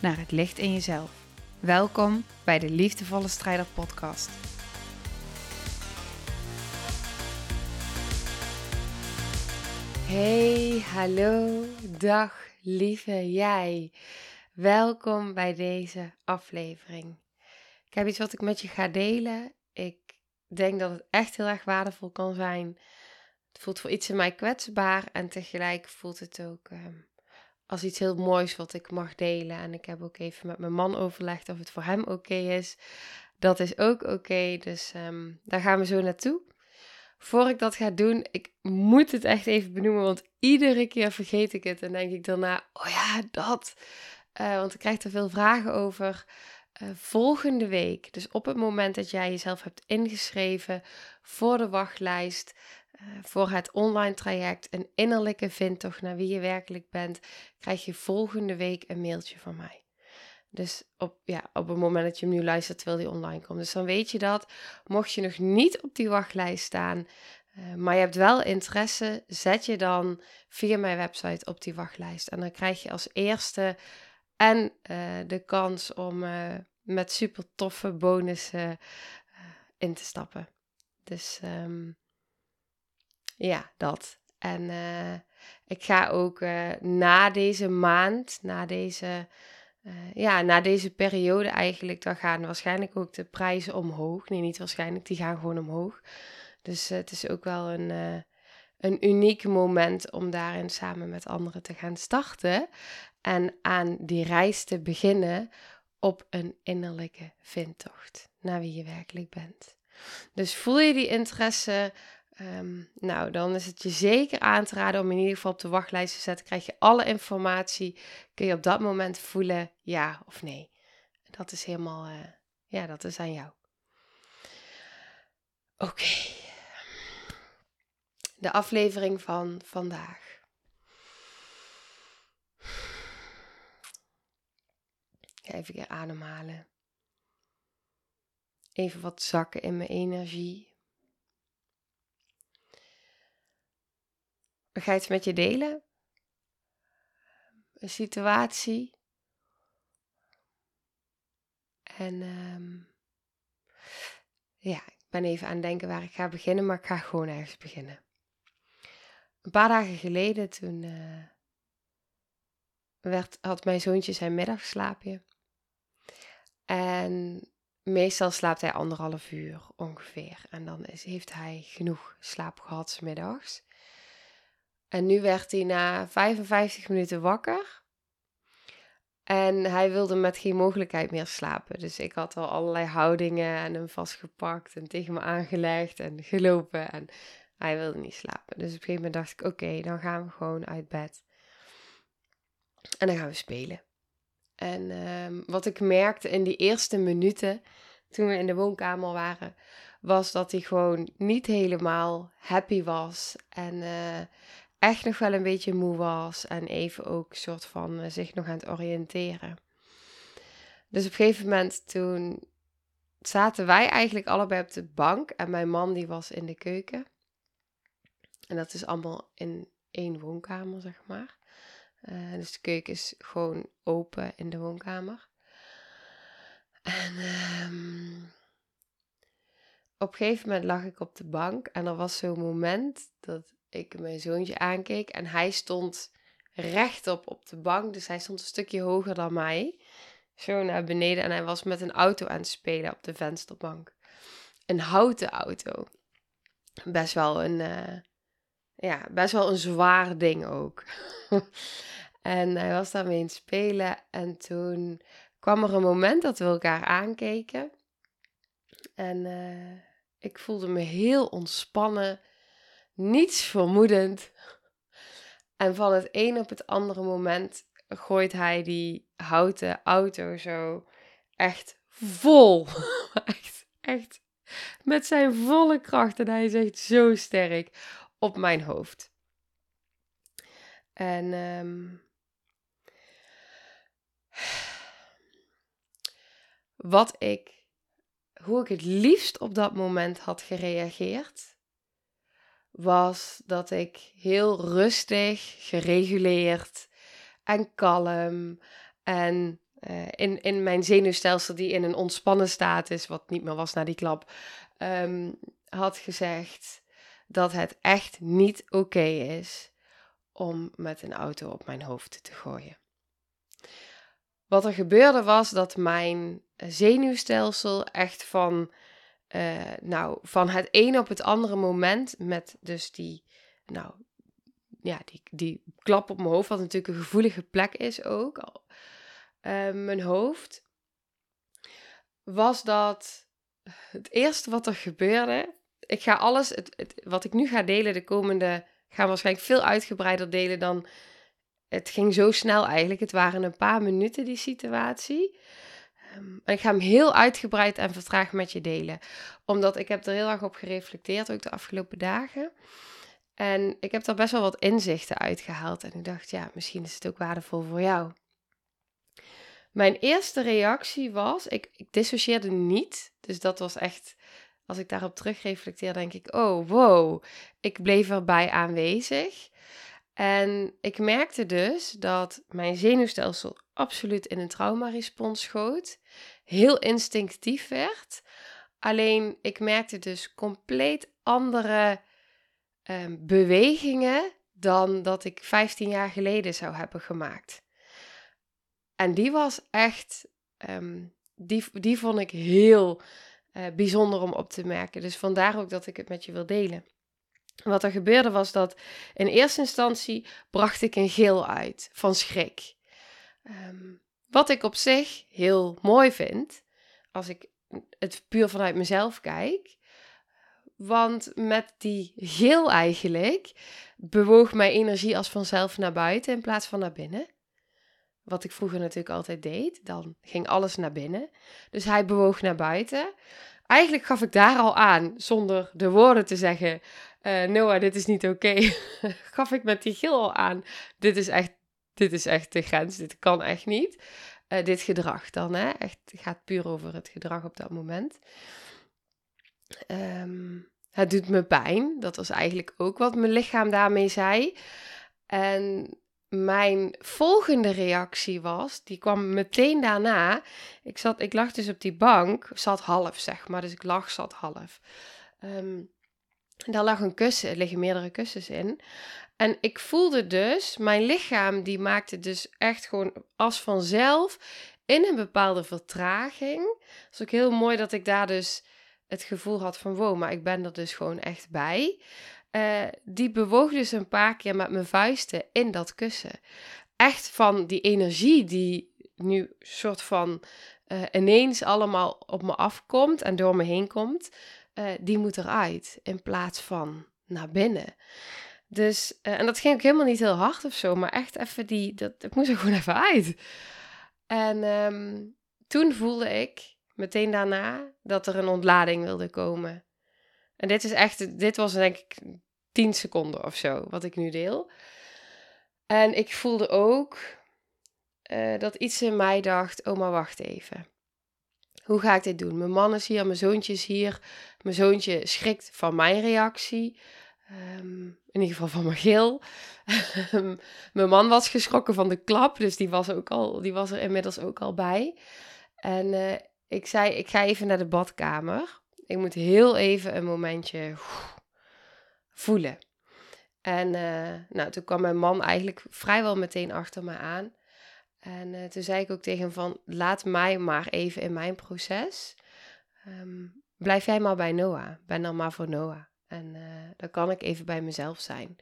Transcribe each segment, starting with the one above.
naar het licht in jezelf. Welkom bij de Liefdevolle Strijder Podcast. Hey, hallo, dag lieve jij. Welkom bij deze aflevering. Ik heb iets wat ik met je ga delen. Ik denk dat het echt heel erg waardevol kan zijn. Het voelt voor iets in mij kwetsbaar en tegelijk voelt het ook ehm, als iets heel moois wat ik mag delen. En ik heb ook even met mijn man overlegd of het voor hem oké is. Dat is ook oké, dus ehm, daar gaan we zo naartoe. Voor ik dat ga doen, ik moet het echt even benoemen, want iedere keer vergeet ik het en denk ik daarna, oh ja, dat. Uh, want ik krijg er veel vragen over. Uh, volgende week, dus op het moment dat jij jezelf hebt ingeschreven voor de wachtlijst, voor het online traject, een innerlijke vindtocht naar wie je werkelijk bent, krijg je volgende week een mailtje van mij. Dus op, ja, op het moment dat je hem nu luistert, terwijl die online komt. Dus dan weet je dat. Mocht je nog niet op die wachtlijst staan, uh, maar je hebt wel interesse, zet je dan via mijn website op die wachtlijst. En dan krijg je als eerste en uh, de kans om met super toffe bonussen in te stappen. Dus um, ja, dat. En ik ga ook na deze maand, na deze uh, ja, na deze periode eigenlijk, dan gaan waarschijnlijk ook de prijzen omhoog. Nee, niet waarschijnlijk, die gaan gewoon omhoog. Dus het is ook wel een, een uniek moment om daarin samen met anderen te gaan starten. En aan die reis te beginnen op een innerlijke vindtocht naar wie je werkelijk bent. Dus voel je die interesse? Um, nou, dan is het je zeker aan te raden om in ieder geval op de wachtlijst te zetten. Krijg je alle informatie, kun je op dat moment voelen ja of nee. Dat is helemaal, uh, ja, dat is aan jou. Oké. De aflevering van vandaag. Even weer ademhalen. Even wat zakken in mijn energie. Ga je het met je delen? Een situatie. En um, ja, ik ben even aan het denken waar ik ga beginnen, maar ik ga gewoon ergens beginnen. Een paar dagen geleden, toen uh, werd, had mijn zoontje zijn middagslaapje. En meestal slaapt hij anderhalf uur ongeveer. En dan heeft hij genoeg slaap gehad middags. En nu werd hij na 55 minuten wakker. En hij wilde met geen mogelijkheid meer slapen. Dus ik had al allerlei houdingen en hem vastgepakt en tegen me aangelegd en gelopen. En hij wilde niet slapen. Dus op een gegeven moment dacht ik: oké, dan gaan we gewoon uit bed. En dan gaan we spelen. En um, wat ik merkte in die eerste minuten toen we in de woonkamer waren, was dat hij gewoon niet helemaal happy was. En uh, echt nog wel een beetje moe was en even ook soort van uh, zich nog aan het oriënteren. Dus op een gegeven moment toen zaten wij eigenlijk allebei op de bank en mijn man die was in de keuken. En dat is allemaal in één woonkamer, zeg maar. Uh, dus de keuken is gewoon open in de woonkamer. En um, op een gegeven moment lag ik op de bank en er was zo'n moment dat ik mijn zoontje aankeek en hij stond rechtop op de bank. Dus hij stond een stukje hoger dan mij. Zo naar beneden en hij was met een auto aan het spelen op de vensterbank. Een houten auto. Best wel een, uh, ja, best wel een zwaar ding ook. en hij was daarmee aan het spelen en toen kwam er een moment dat we elkaar aankeken. En uh, ik voelde me heel ontspannen niets vermoedend. En van het een op het andere moment gooit hij die houten auto zo echt vol. echt, echt met zijn volle kracht. En hij is echt zo sterk op mijn hoofd. En um, wat ik, hoe ik het liefst op dat moment had gereageerd, was dat ik heel rustig, gereguleerd en kalm en uh, in, in mijn zenuwstelsel die in een ontspannen staat is, wat niet meer was na die klap, um, had gezegd dat het echt niet oké is om met een auto op mijn hoofd te gooien. Wat er gebeurde was dat mijn zenuwstelsel echt van, uh, nou, van het een op het andere moment met dus die, nou, ja, die, die klap op mijn hoofd, wat natuurlijk een gevoelige plek is ook, uh, mijn hoofd, was dat het eerste wat er gebeurde. Ik ga alles, het, wat ik nu ga delen de komende, ga waarschijnlijk veel uitgebreider delen dan. Het ging zo snel eigenlijk. Het waren een paar minuten die situatie. Um, en ik ga hem heel uitgebreid en vertraagd met je delen. Omdat ik heb er heel erg op gereflecteerd, ook de afgelopen dagen. En ik heb daar best wel wat inzichten uitgehaald. En ik dacht, ja, misschien is het ook waardevol voor jou. Mijn eerste reactie was, ik, ik dissocieerde niet. Dus dat was echt, als ik daarop terugreflecteer, denk ik, oh wow, ik bleef erbij aanwezig. En ik merkte dus dat mijn zenuwstelsel absoluut in een traumarespons schoot. Heel instinctief werd. Alleen ik merkte dus compleet andere um, bewegingen dan dat ik 15 jaar geleden zou hebben gemaakt. En die was echt, um, die, die vond ik heel uh, bijzonder om op te merken. Dus vandaar ook dat ik het met je wil delen. Wat er gebeurde was dat in eerste instantie bracht ik een geel uit van schrik. Um, wat ik op zich heel mooi vind, als ik het puur vanuit mezelf kijk. Want met die geel eigenlijk bewoog mijn energie als vanzelf naar buiten in plaats van naar binnen. Wat ik vroeger natuurlijk altijd deed. Dan ging alles naar binnen. Dus hij bewoog naar buiten. Eigenlijk gaf ik daar al aan, zonder de woorden te zeggen: uh, Noah, dit is niet oké. gaf ik met die gil al aan: dit is echt, dit is echt de grens, dit kan echt niet. Uh, dit gedrag dan, hè? Echt, het gaat puur over het gedrag op dat moment. Um, het doet me pijn. Dat was eigenlijk ook wat mijn lichaam daarmee zei. En mijn volgende reactie was, die kwam meteen daarna. Ik, zat, ik lag dus op die bank, zat half zeg maar, dus ik lag, zat half. Um, daar lag een kussen, er liggen meerdere kussens in. En ik voelde dus, mijn lichaam die maakte dus echt gewoon als vanzelf in een bepaalde vertraging. Het is ook heel mooi dat ik daar dus het gevoel had van wow, maar ik ben er dus gewoon echt bij. Uh, die bewoog dus een paar keer met mijn vuisten in dat kussen. Echt van die energie die nu soort van uh, ineens allemaal op me afkomt en door me heen komt, uh, die moet eruit in plaats van naar binnen. Dus, en dat ging ook helemaal niet heel hard of zo, maar echt even die, dat, ik moest er gewoon even uit. En um, toen voelde ik meteen daarna dat er een ontlading wilde komen. En dit is echt, dit was denk ik 10 seconden of zo, wat ik nu deel. En ik voelde ook uh, dat iets in mij dacht: oh, maar wacht even. Hoe ga ik dit doen? Mijn man is hier, mijn zoontje is hier. Mijn zoontje schrikt van mijn reactie. Um, in ieder geval van mijn gil. mijn man was geschrokken van de klap, dus die was, ook al, die was er inmiddels ook al bij. En uh, ik zei: Ik ga even naar de badkamer. Ik moet heel even een momentje voelen. En uh, nou, toen kwam mijn man eigenlijk vrijwel meteen achter me aan. En uh, toen zei ik ook tegen hem van, laat mij maar even in mijn proces. Um, blijf jij maar bij Noah. Ben dan maar voor Noah. En uh, dan kan ik even bij mezelf zijn.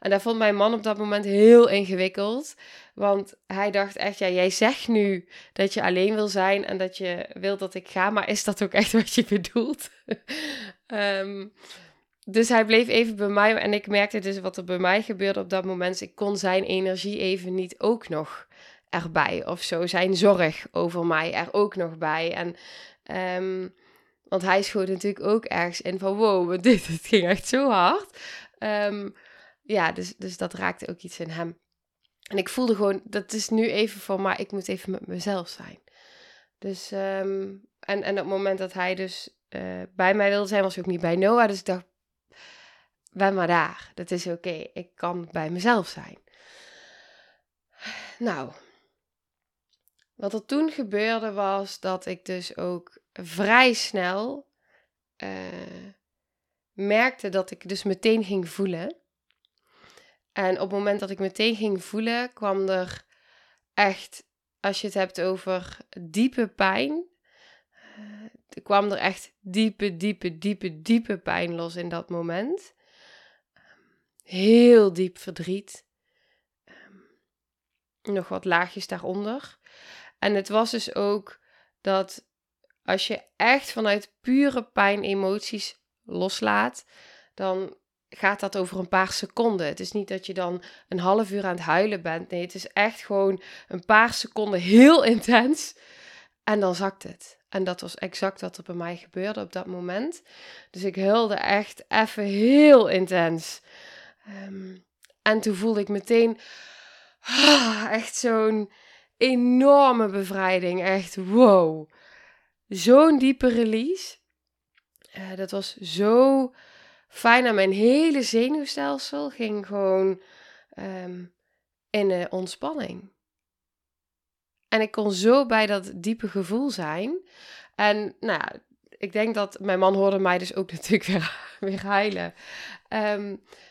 En dat vond mijn man op dat moment heel ingewikkeld. Want hij dacht echt, ja, jij zegt nu dat je alleen wil zijn en dat je wil dat ik ga. Maar is dat ook echt wat je bedoelt? um, dus hij bleef even bij mij en ik merkte dus wat er bij mij gebeurde op dat moment. Ik kon zijn energie even niet ook nog erbij of zo. Zijn zorg over mij er ook nog bij. En, um, want hij schoot natuurlijk ook ergens in van wow, dit, ging echt zo hard. Um, ja, dus, dus dat raakte ook iets in hem. En ik voelde gewoon, dat is nu even voor mij, ik moet even met mezelf zijn. Dus, um, en, en op het moment dat hij dus uh, bij mij wilde zijn, was hij ook niet bij Noah. Dus ik dacht, ben maar daar. Dat is oké. Ik kan bij mezelf zijn. Nou, wat er toen gebeurde was dat ik dus ook vrij snel uh, merkte dat ik dus meteen ging voelen. En op het moment dat ik meteen ging voelen, kwam er echt, als je het hebt over diepe pijn, uh, kwam er echt diepe, diepe, diepe, diepe pijn los in dat moment. Heel diep verdriet. Um, nog wat laagjes daaronder. En het was dus ook dat als je echt vanuit pure pijn emoties loslaat, dan gaat dat over een paar seconden. Het is niet dat je dan een half uur aan het huilen bent. Nee, het is echt gewoon een paar seconden heel intens. En dan zakt het. En dat was exact wat er bij mij gebeurde op dat moment. Dus ik huilde echt even heel intens. Um, en toen voelde ik meteen ah, echt zo'n enorme bevrijding. Echt wow. Zo'n diepe release. Uh, dat was zo fijn. En mijn hele zenuwstelsel ging gewoon um, in uh, ontspanning. En ik kon zo bij dat diepe gevoel zijn. En nou ik denk dat mijn man hoorde mij dus ook natuurlijk weer, weer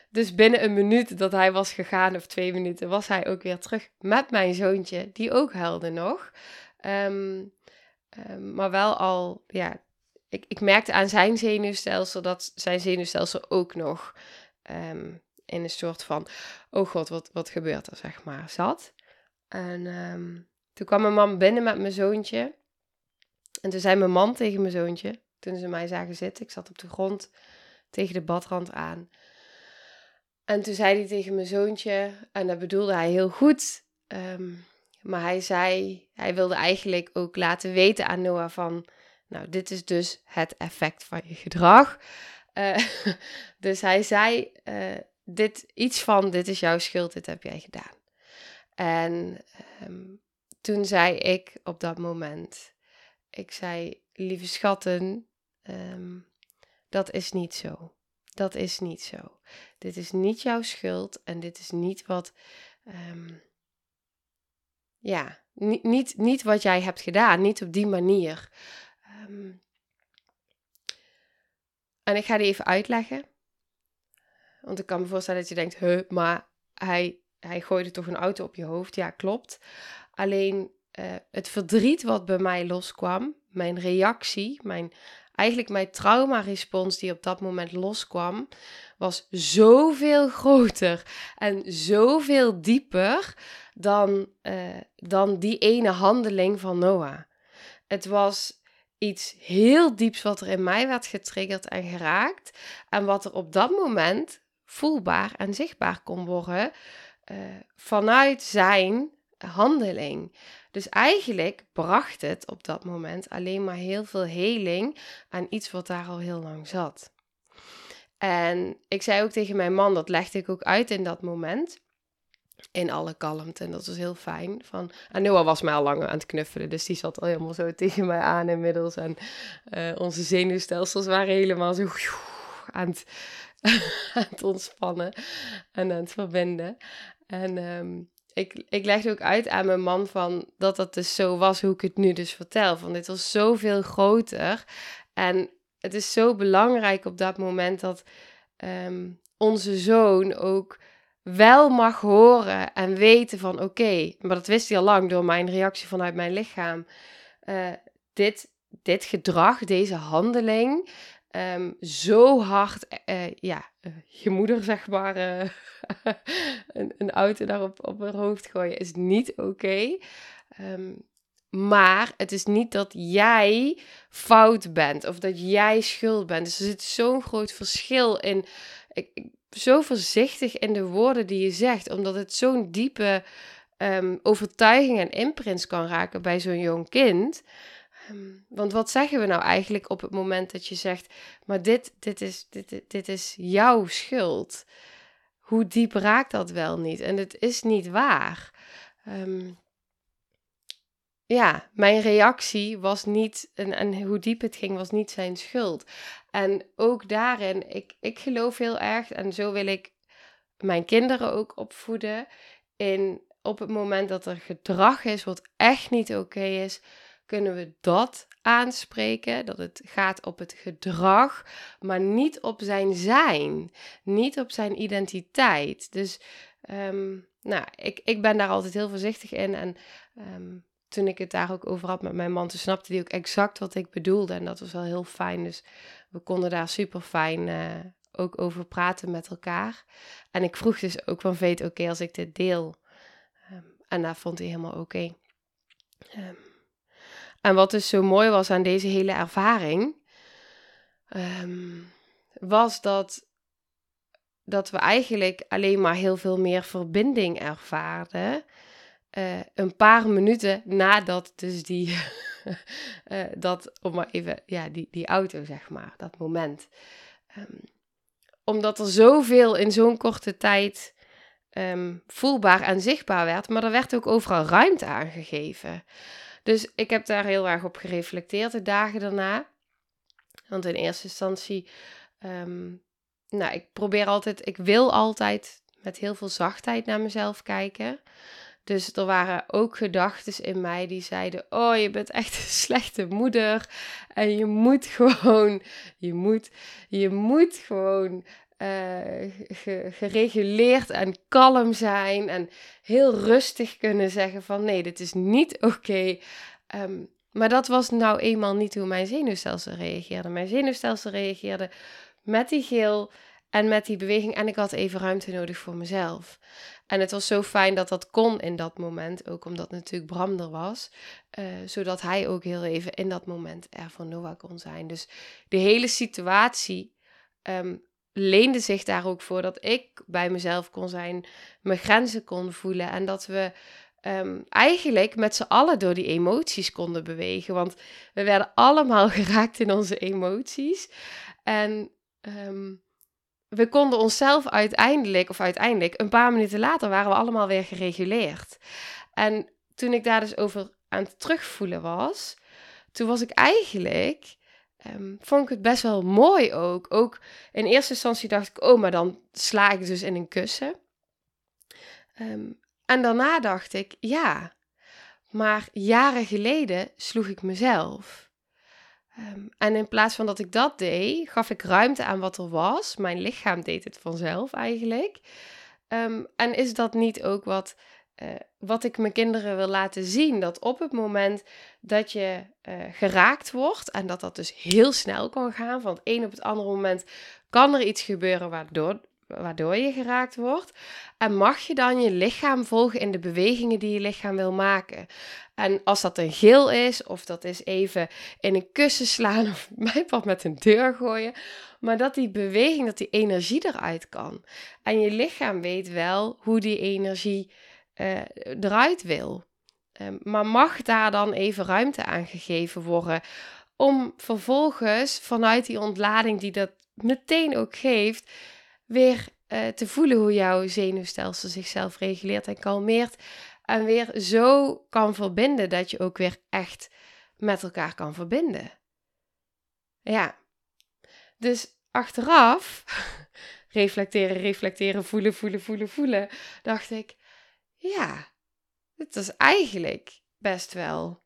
dus binnen een minuut dat hij was gegaan, of twee minuten, was hij ook weer terug met mijn zoontje, die ook huilde nog. Um, um, maar wel al, ja, ik, ik merkte aan zijn zenuwstelsel dat zijn zenuwstelsel ook nog um, in een soort van, oh god, wat, wat gebeurt er, zeg maar, zat. En toen kwam mijn man binnen met mijn zoontje. En toen zei mijn man tegen mijn zoontje, toen ze mij zagen zitten, ik zat op de grond tegen de badrand aan. En toen zei hij tegen mijn zoontje, en dat bedoelde hij heel goed, um, maar hij zei, hij wilde eigenlijk ook laten weten aan Noah van, nou, dit is dus het effect van je gedrag. Uh, dus hij zei uh, dit, iets van, dit is jouw schuld, dit heb jij gedaan. En um, toen zei ik op dat moment, ik zei, lieve schatten, um, dat is niet zo. Dat is niet zo. Dit is niet jouw schuld en dit is niet wat. Um, ja, niet, niet, niet wat jij hebt gedaan, niet op die manier. Um, en ik ga die even uitleggen. Want ik kan me voorstellen dat je denkt, huh, maar hij, hij gooide toch een auto op je hoofd. Ja, klopt. Alleen uh, het verdriet wat bij mij loskwam, mijn reactie, mijn eigenlijk mijn traumarespons die op dat moment loskwam, was zoveel groter en zoveel dieper dan, uh, dan die ene handeling van Noah. Het was iets heel dieps wat er in mij werd getriggerd en geraakt. En wat er op dat moment voelbaar en zichtbaar kon worden uh, vanuit zijn handeling. Dus eigenlijk bracht het op dat moment alleen maar heel veel heling aan iets wat daar al heel lang zat. En ik zei ook tegen mijn man, dat legde ik ook uit in dat moment. In alle kalmte. En dat was heel fijn. Van, en Noah was mij al lang aan het knuffelen. Dus die zat al helemaal zo tegen mij aan inmiddels. En uh, onze zenuwstelsels waren helemaal zo aan het, ontspannen. En aan het verbinden. En um, ik, ik legde ook uit aan mijn man van dat dat dus zo was hoe ik het nu dus vertel. Van dit was zoveel groter. En het is zo belangrijk op dat moment dat um, onze zoon ook wel mag horen en weten van oké, maar dat wist hij al lang door mijn reactie vanuit mijn lichaam. Uh, dit, dit gedrag, deze handeling, um, zo hard, uh, ja, uh, je moeder zeg maar, een, een, auto daarop op haar hoofd gooien is niet oké. Um, maar het is niet dat jij fout bent of dat jij schuld bent. Dus er zit zo'n groot verschil in. Ik, zo voorzichtig in de woorden die je zegt, omdat het zo'n diepe um, overtuiging en imprints kan raken bij zo'n jong kind. Ehm, want wat zeggen we nou eigenlijk op het moment dat je zegt, maar dit, dit, is, dit, dit is jouw schuld? Hoe diep raakt dat wel niet? En het is niet waar. Um, ja, mijn reactie was niet, en, en hoe diep het ging, was niet zijn schuld. En ook daarin, ik, ik geloof heel erg, en zo wil ik mijn kinderen ook opvoeden, in op het moment dat er gedrag is wat echt niet oké is, kunnen we dat aanspreken. Dat het gaat op het gedrag, maar niet op zijn zijn, niet op zijn identiteit. Dus um, nou, ik, ik ben daar altijd heel voorzichtig in. En um, toen ik het daar ook over had met mijn man, toen snapte hij ook exact wat ik bedoelde. En dat was wel heel fijn. Dus we konden daar super fijn uh, ook over praten met elkaar. En ik vroeg dus ook van Veet, oké, als ik dit deel. Um, en daar vond hij helemaal oké. Okay. En wat dus zo mooi was aan deze hele ervaring, um, was dat, dat we eigenlijk alleen maar heel veel meer verbinding ervaarden. Uh, een paar minuten nadat dus die, uh, dat, om maar even, ja, die, die auto zeg maar, dat moment. Um, omdat er zoveel in zo'n korte tijd um, voelbaar en zichtbaar werd, maar er werd ook overal ruimte aangegeven. Dus ik heb daar heel erg op gereflecteerd de dagen daarna. Want in eerste instantie, um, nou, ik probeer altijd, ik wil altijd met heel veel zachtheid naar mezelf kijken. Dus er waren ook gedachten in mij die zeiden: Oh, je bent echt een slechte moeder. En je moet gewoon, je moet, je moet gewoon uh, gereguleerd en kalm zijn. En heel rustig kunnen zeggen: van nee, dit is niet oké. Ehm, maar dat was nou eenmaal niet hoe mijn zenuwstelsel reageerde. Mijn zenuwstelsel reageerde met die geel en met die beweging. En ik had even ruimte nodig voor mezelf. En het was zo fijn dat dat kon in dat moment, ook omdat natuurlijk Bram er was, uh, zodat hij ook heel even in dat moment er voor Noah kon zijn. Dus de hele situatie um, leende zich daar ook voor dat ik bij mezelf kon zijn, mijn grenzen kon voelen en dat we um, eigenlijk met z'n allen door die emoties konden bewegen. Want we werden allemaal geraakt in onze emoties. En um, we konden onszelf uiteindelijk, of uiteindelijk, een paar minuten later waren we allemaal weer gereguleerd. En toen ik daar dus over aan het terugvoelen was, toen was ik eigenlijk, um, vond ik het best wel mooi ook. Ook in eerste instantie dacht ik, oh, maar dan sla ik dus in een kussen. Um, en daarna dacht ik, ja, maar jaren geleden sloeg ik mezelf. Um, en in plaats van dat ik dat deed, gaf ik ruimte aan wat er was. Mijn lichaam deed het vanzelf eigenlijk. En is dat niet ook wat, uh, wat ik mijn kinderen wil laten zien? Dat op het moment dat je uh, geraakt wordt, en dat dat dus heel snel kan gaan, van het een op het andere moment kan er iets gebeuren waardoor, waardoor je geraakt wordt. En mag je dan je lichaam volgen in de bewegingen die je lichaam wil maken. En als dat een geel is, of dat is even in een kussen slaan, of mijn pad met een deur gooien. Maar dat die beweging, dat die energie eruit kan. En je lichaam weet wel hoe die energie uh, eruit wil. Um, maar mag daar dan even ruimte aan gegeven worden? Om vervolgens vanuit die ontlading die dat meteen ook geeft, weer uh, te voelen hoe jouw zenuwstelsel zichzelf reguleert en kalmeert. En weer zo kan verbinden dat je ook weer echt met elkaar kan verbinden. Ja. Dus achteraf, reflecteren, reflecteren, voelen, voelen, voelen, voelen, dacht ik, ja, dit is eigenlijk best wel,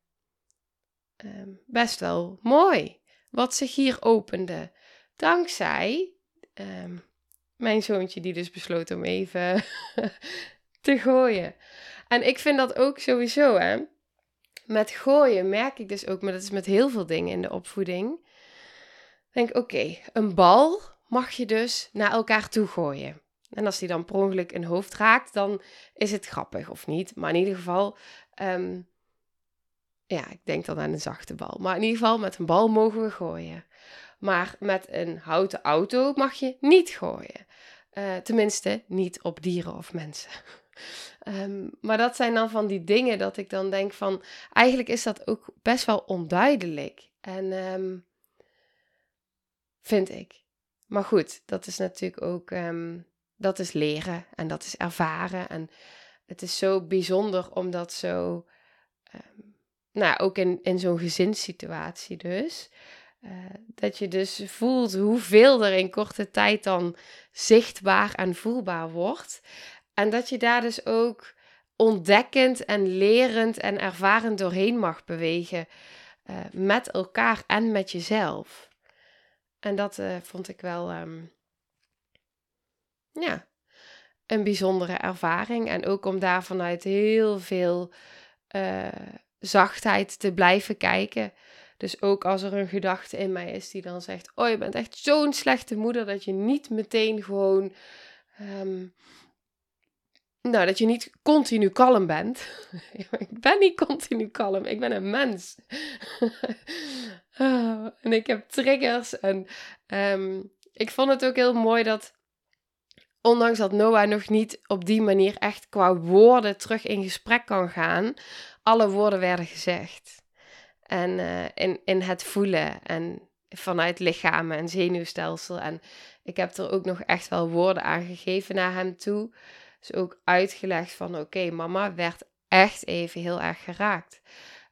um, best wel mooi. Wat zich hier opende. Dankzij um, mijn zoontje die dus besloot om even te gooien. En ik vind dat ook sowieso, hè. Met gooien merk ik dus ook, maar dat is met heel veel dingen in de opvoeding. Denk, oké, een bal mag je dus naar elkaar toe gooien. En als die dan per ongeluk een hoofd raakt, dan is het grappig of niet. Maar in ieder geval, um, ja, ik denk dan aan een zachte bal. Maar in ieder geval, met een bal mogen we gooien. Maar met een houten auto mag je niet gooien. Uh, tenminste, niet op dieren of mensen. Ehm, maar dat zijn dan van die dingen dat ik dan denk van, eigenlijk is dat ook best wel onduidelijk. En ehm, vind ik. Maar goed, dat is natuurlijk ook, ehm, dat is leren en dat is ervaren. En het is zo bijzonder om dat zo, nou ook in, in zo'n gezinssituatie dus. Uh, dat je dus voelt hoeveel er in korte tijd dan zichtbaar en voelbaar wordt. En dat je daar dus ook ontdekkend en lerend en ervarend doorheen mag bewegen. Uh, met elkaar en met jezelf. En dat uh, vond ik wel, um, ja, een bijzondere ervaring. En ook om daar vanuit heel veel zachtheid te blijven kijken. Dus ook als er een gedachte in mij is die dan zegt: Oh, je bent echt zo'n slechte moeder dat je niet meteen gewoon. Ehm, nou, dat je niet continu kalm bent. ik ben niet continu kalm, ik ben een mens. oh, en ik heb triggers. En um, ik vond het ook heel mooi dat, ondanks dat Noah nog niet op die manier echt qua woorden terug in gesprek kan gaan, alle woorden werden gezegd. En uh, in, in het voelen en vanuit lichaam en zenuwstelsel. En ik heb er ook nog echt wel woorden aan gegeven naar hem toe. Dus ook uitgelegd van oké, mama werd echt even heel erg geraakt.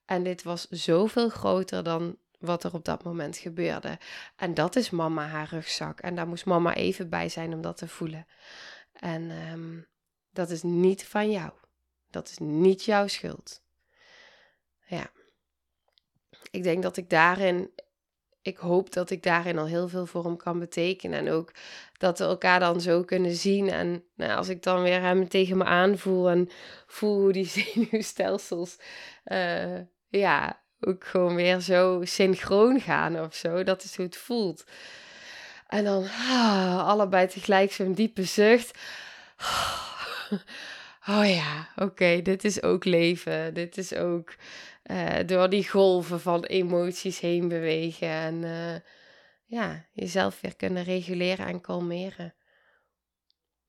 En dit was zoveel groter dan wat er op dat moment gebeurde. En dat is mama haar rugzak. En daar moest mama even bij zijn om dat te voelen. En um, dat is niet van jou. Dat is niet jouw schuld. Ja ik denk dat ik daarin, ik hoop dat ik daarin al heel veel voor hem kan betekenen. En ook dat we elkaar dan zo kunnen zien. En nou, als ik dan weer hem tegen me aanvoel en voel hoe die zenuwstelsels, uh, ja, ook gewoon weer zo synchroon gaan of zo. Dat is hoe het voelt. En dan ah, allebei tegelijk zo'n diepe zucht. Oh ja, oké, dit is ook leven. Dit is ook uh, door die golven van emoties heen bewegen. En uh, ja, jezelf weer kunnen reguleren en kalmeren.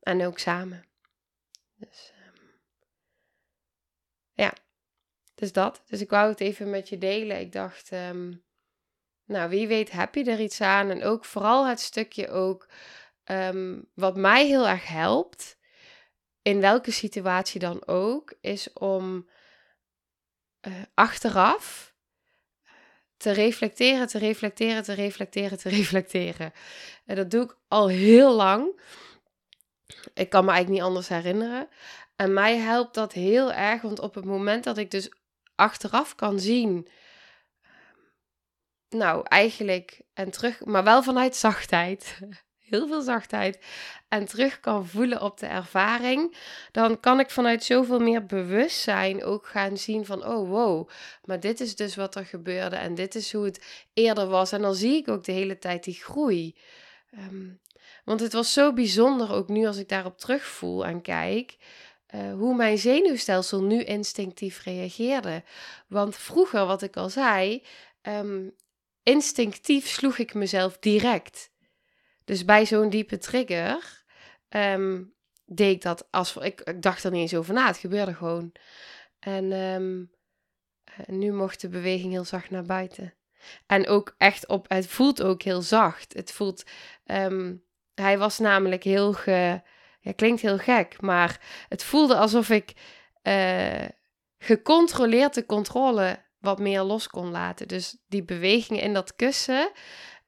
En ook samen. Dus um, ja, dus dat. Dus ik wou het even met je delen. Ik dacht, um, nou wie weet heb je er iets aan. En ook vooral het stukje ook, um, wat mij heel erg helpt, in welke situatie dan ook, is om uh, achteraf te reflecteren, te reflecteren, te reflecteren, te reflecteren. En dat doe ik al heel lang. Ik kan me eigenlijk niet anders herinneren. En mij helpt dat heel erg, want op het moment dat ik dus achteraf kan zien, nou eigenlijk en terug, maar wel vanuit zachtheid heel veel zachtheid en terug kan voelen op de ervaring, dan kan ik vanuit zoveel meer bewustzijn ook gaan zien van, oh wow, maar dit is dus wat er gebeurde en dit is hoe het eerder was. En dan zie ik ook de hele tijd die groei. Ehm, want het was zo bijzonder, ook nu als ik daarop terugvoel en kijk, uh, hoe mijn zenuwstelsel nu instinctief reageerde. Want vroeger, wat ik al zei, um, instinctief sloeg ik mezelf direct. Dus bij zo'n diepe trigger um, deed ik dat als ik, dacht er niet eens over na. Het gebeurde gewoon. En um, nu mocht de beweging heel zacht naar buiten. En ook echt op, het voelt ook heel zacht. Het voelt, hij was namelijk heel ge, ja, klinkt heel gek, maar het voelde alsof ik uh, gecontroleerd de controle wat meer los kon laten. Dus die beweging in dat kussen,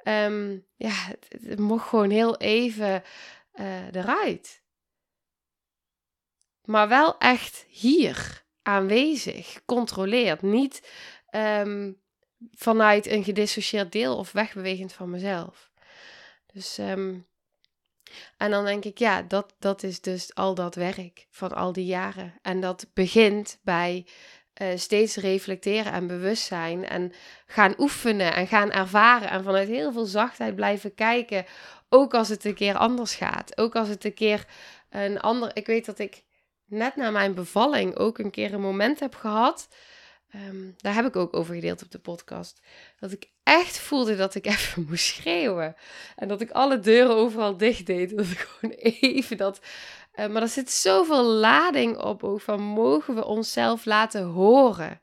um, ja, het, mocht gewoon heel even uh, eruit. Maar wel echt hier aanwezig, gecontroleerd. Niet um, vanuit een gedissocieerd deel of wegbewegend van mezelf. Dus, um, en dan denk ik, ja, dat, dat is dus al dat werk van al die jaren. En dat begint bij uh, steeds reflecteren en bewust zijn en gaan oefenen en gaan ervaren en vanuit heel veel zachtheid blijven kijken, ook als het een keer anders gaat, ook als het een keer een ander. Ik weet dat ik net na mijn bevalling ook een keer een moment heb gehad. Um, daar heb ik ook over gedeeld op de podcast. Dat ik echt voelde dat ik even moest schreeuwen. En dat ik alle deuren overal dicht deed. Dat ik gewoon even dat Uh, maar er zit zoveel lading op ook van mogen we onszelf laten horen?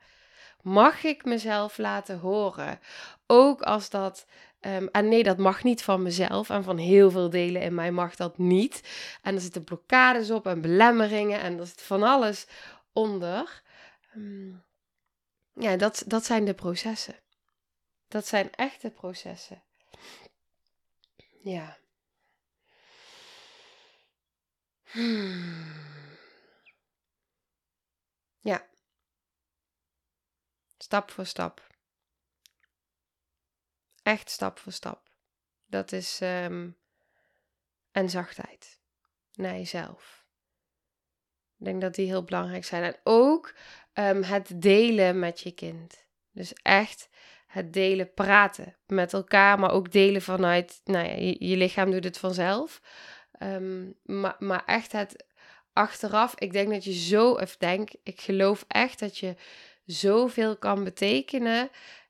Mag ik mezelf laten horen? Ook als dat Um, en nee, dat mag niet van mezelf. En van heel veel delen in mij mag dat niet. En er zitten blokkades op en belemmeringen en er zit van alles onder. Um, ja, dat, dat zijn de processen. Dat zijn echte processen. Ja. Hmm. Ja. Stap voor stap. Echt stap voor stap. Dat is. Um, en zachtheid naar jezelf. Ik denk dat die heel belangrijk zijn. En ook um, het delen met je kind. Dus echt het delen, praten met elkaar, maar ook delen vanuit, nou ja, je, lichaam doet het vanzelf. Um, maar, maar echt het achteraf, ik denk dat je zo, of denk, ik geloof echt dat je zoveel kan betekenen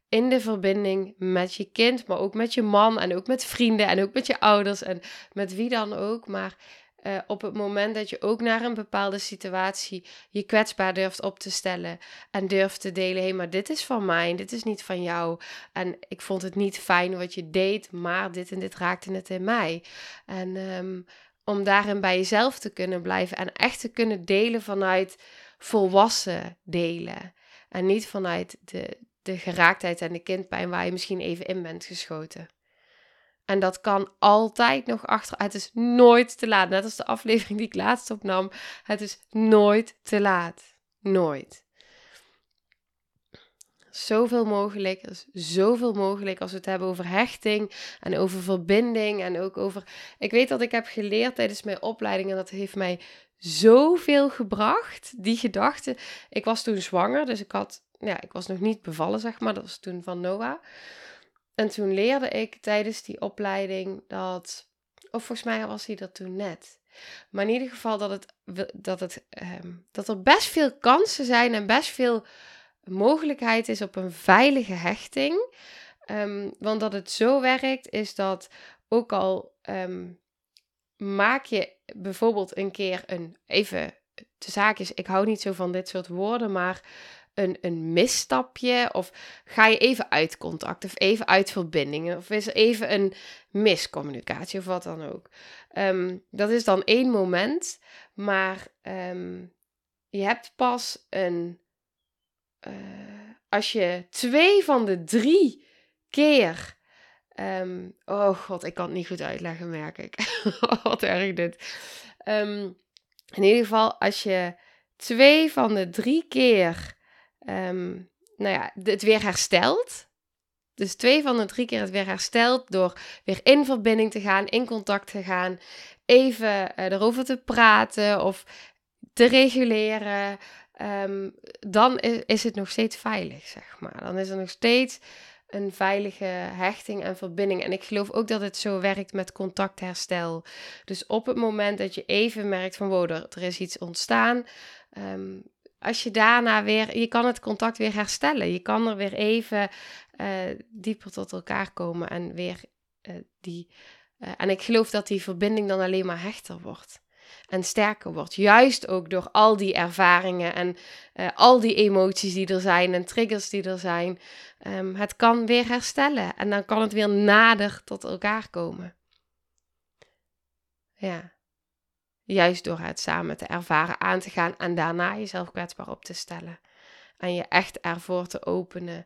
in de verbinding met je kind, maar ook met je man en ook met vrienden en ook met je ouders en met wie dan ook. Maar uh, op het moment dat je ook naar een bepaalde situatie je kwetsbaar durft op te stellen en durft te delen: hé, hey, maar dit is van mij, dit is niet van jou. En ik vond het niet fijn wat je deed, maar dit en dit raakte het in mij. En um, om daarin bij jezelf te kunnen blijven en echt te kunnen delen vanuit volwassen delen. En niet vanuit de, de geraaktheid en de kindpijn waar je misschien even in bent geschoten. En dat kan altijd nog achter. Het is nooit te laat. Net als de aflevering die ik laatst opnam. Het is nooit te laat. Nooit. Zoveel mogelijk, is zoveel mogelijk als we het hebben over hechting en over verbinding en ook over. Ik weet dat ik heb geleerd tijdens mijn opleiding en dat heeft mij zoveel gebracht. Die gedachte. Ik was toen zwanger, dus ik had, ja, ik was nog niet bevallen, zeg maar. Dat was toen van Noah. En toen leerde ik tijdens die opleiding dat, of volgens mij was hij dat toen net. Maar in ieder geval dat, het, dat, het, ehm, dat er best veel kansen zijn en best veel mogelijkheid is op een veilige hechting. Um, want dat het zo werkt, is dat ook al um, maak je bijvoorbeeld een keer een, even de zaak is, ik hou niet zo van dit soort woorden, maar een, een misstapje? Of ga je even uit contact of even uit verbindingen? Of is er even een miscommunicatie of wat dan ook? Ehm, dat is dan één moment, maar ehm, je hebt pas een. Uh, als je twee van de drie keer. Um, oh god, ik kan het niet goed uitleggen, merk ik. wat erg dit. in ieder geval, als je twee van de drie keer um, nou ja, het weer herstelt. Dus twee van de drie keer het weer herstelt door weer in verbinding te gaan, in contact te gaan, even uh, erover te praten of te reguleren. Um, dan is, het nog steeds veilig, zeg maar. Dan is er nog steeds een veilige hechting en verbinding. En ik geloof ook dat het zo werkt met contactherstel. Dus op het moment dat je even merkt van wow, er, er is iets ontstaan, um, als je daarna weer, je kan het contact weer herstellen. Je kan er weer even uh, dieper tot elkaar komen en weer uh, die. Uh, en ik geloof dat die verbinding dan alleen maar hechter wordt en sterker wordt. Juist ook door al die ervaringen en al die emoties die er zijn en triggers die er zijn. Um, het kan weer herstellen en dan kan het weer nader tot elkaar komen. Ja. Juist door het samen te ervaren, aan te gaan en daarna jezelf kwetsbaar op te stellen. En je echt ervoor te openen.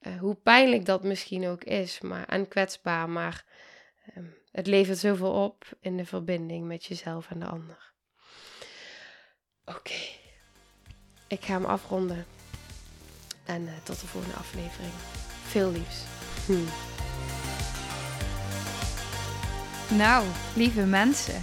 Uh, hoe pijnlijk dat misschien ook is, maar, en kwetsbaar, maar uh, het levert zoveel op in de verbinding met jezelf en de ander. Oké, ik ga hem afronden. En uh, tot de volgende aflevering. Veel liefs. Hm. Nou, lieve mensen.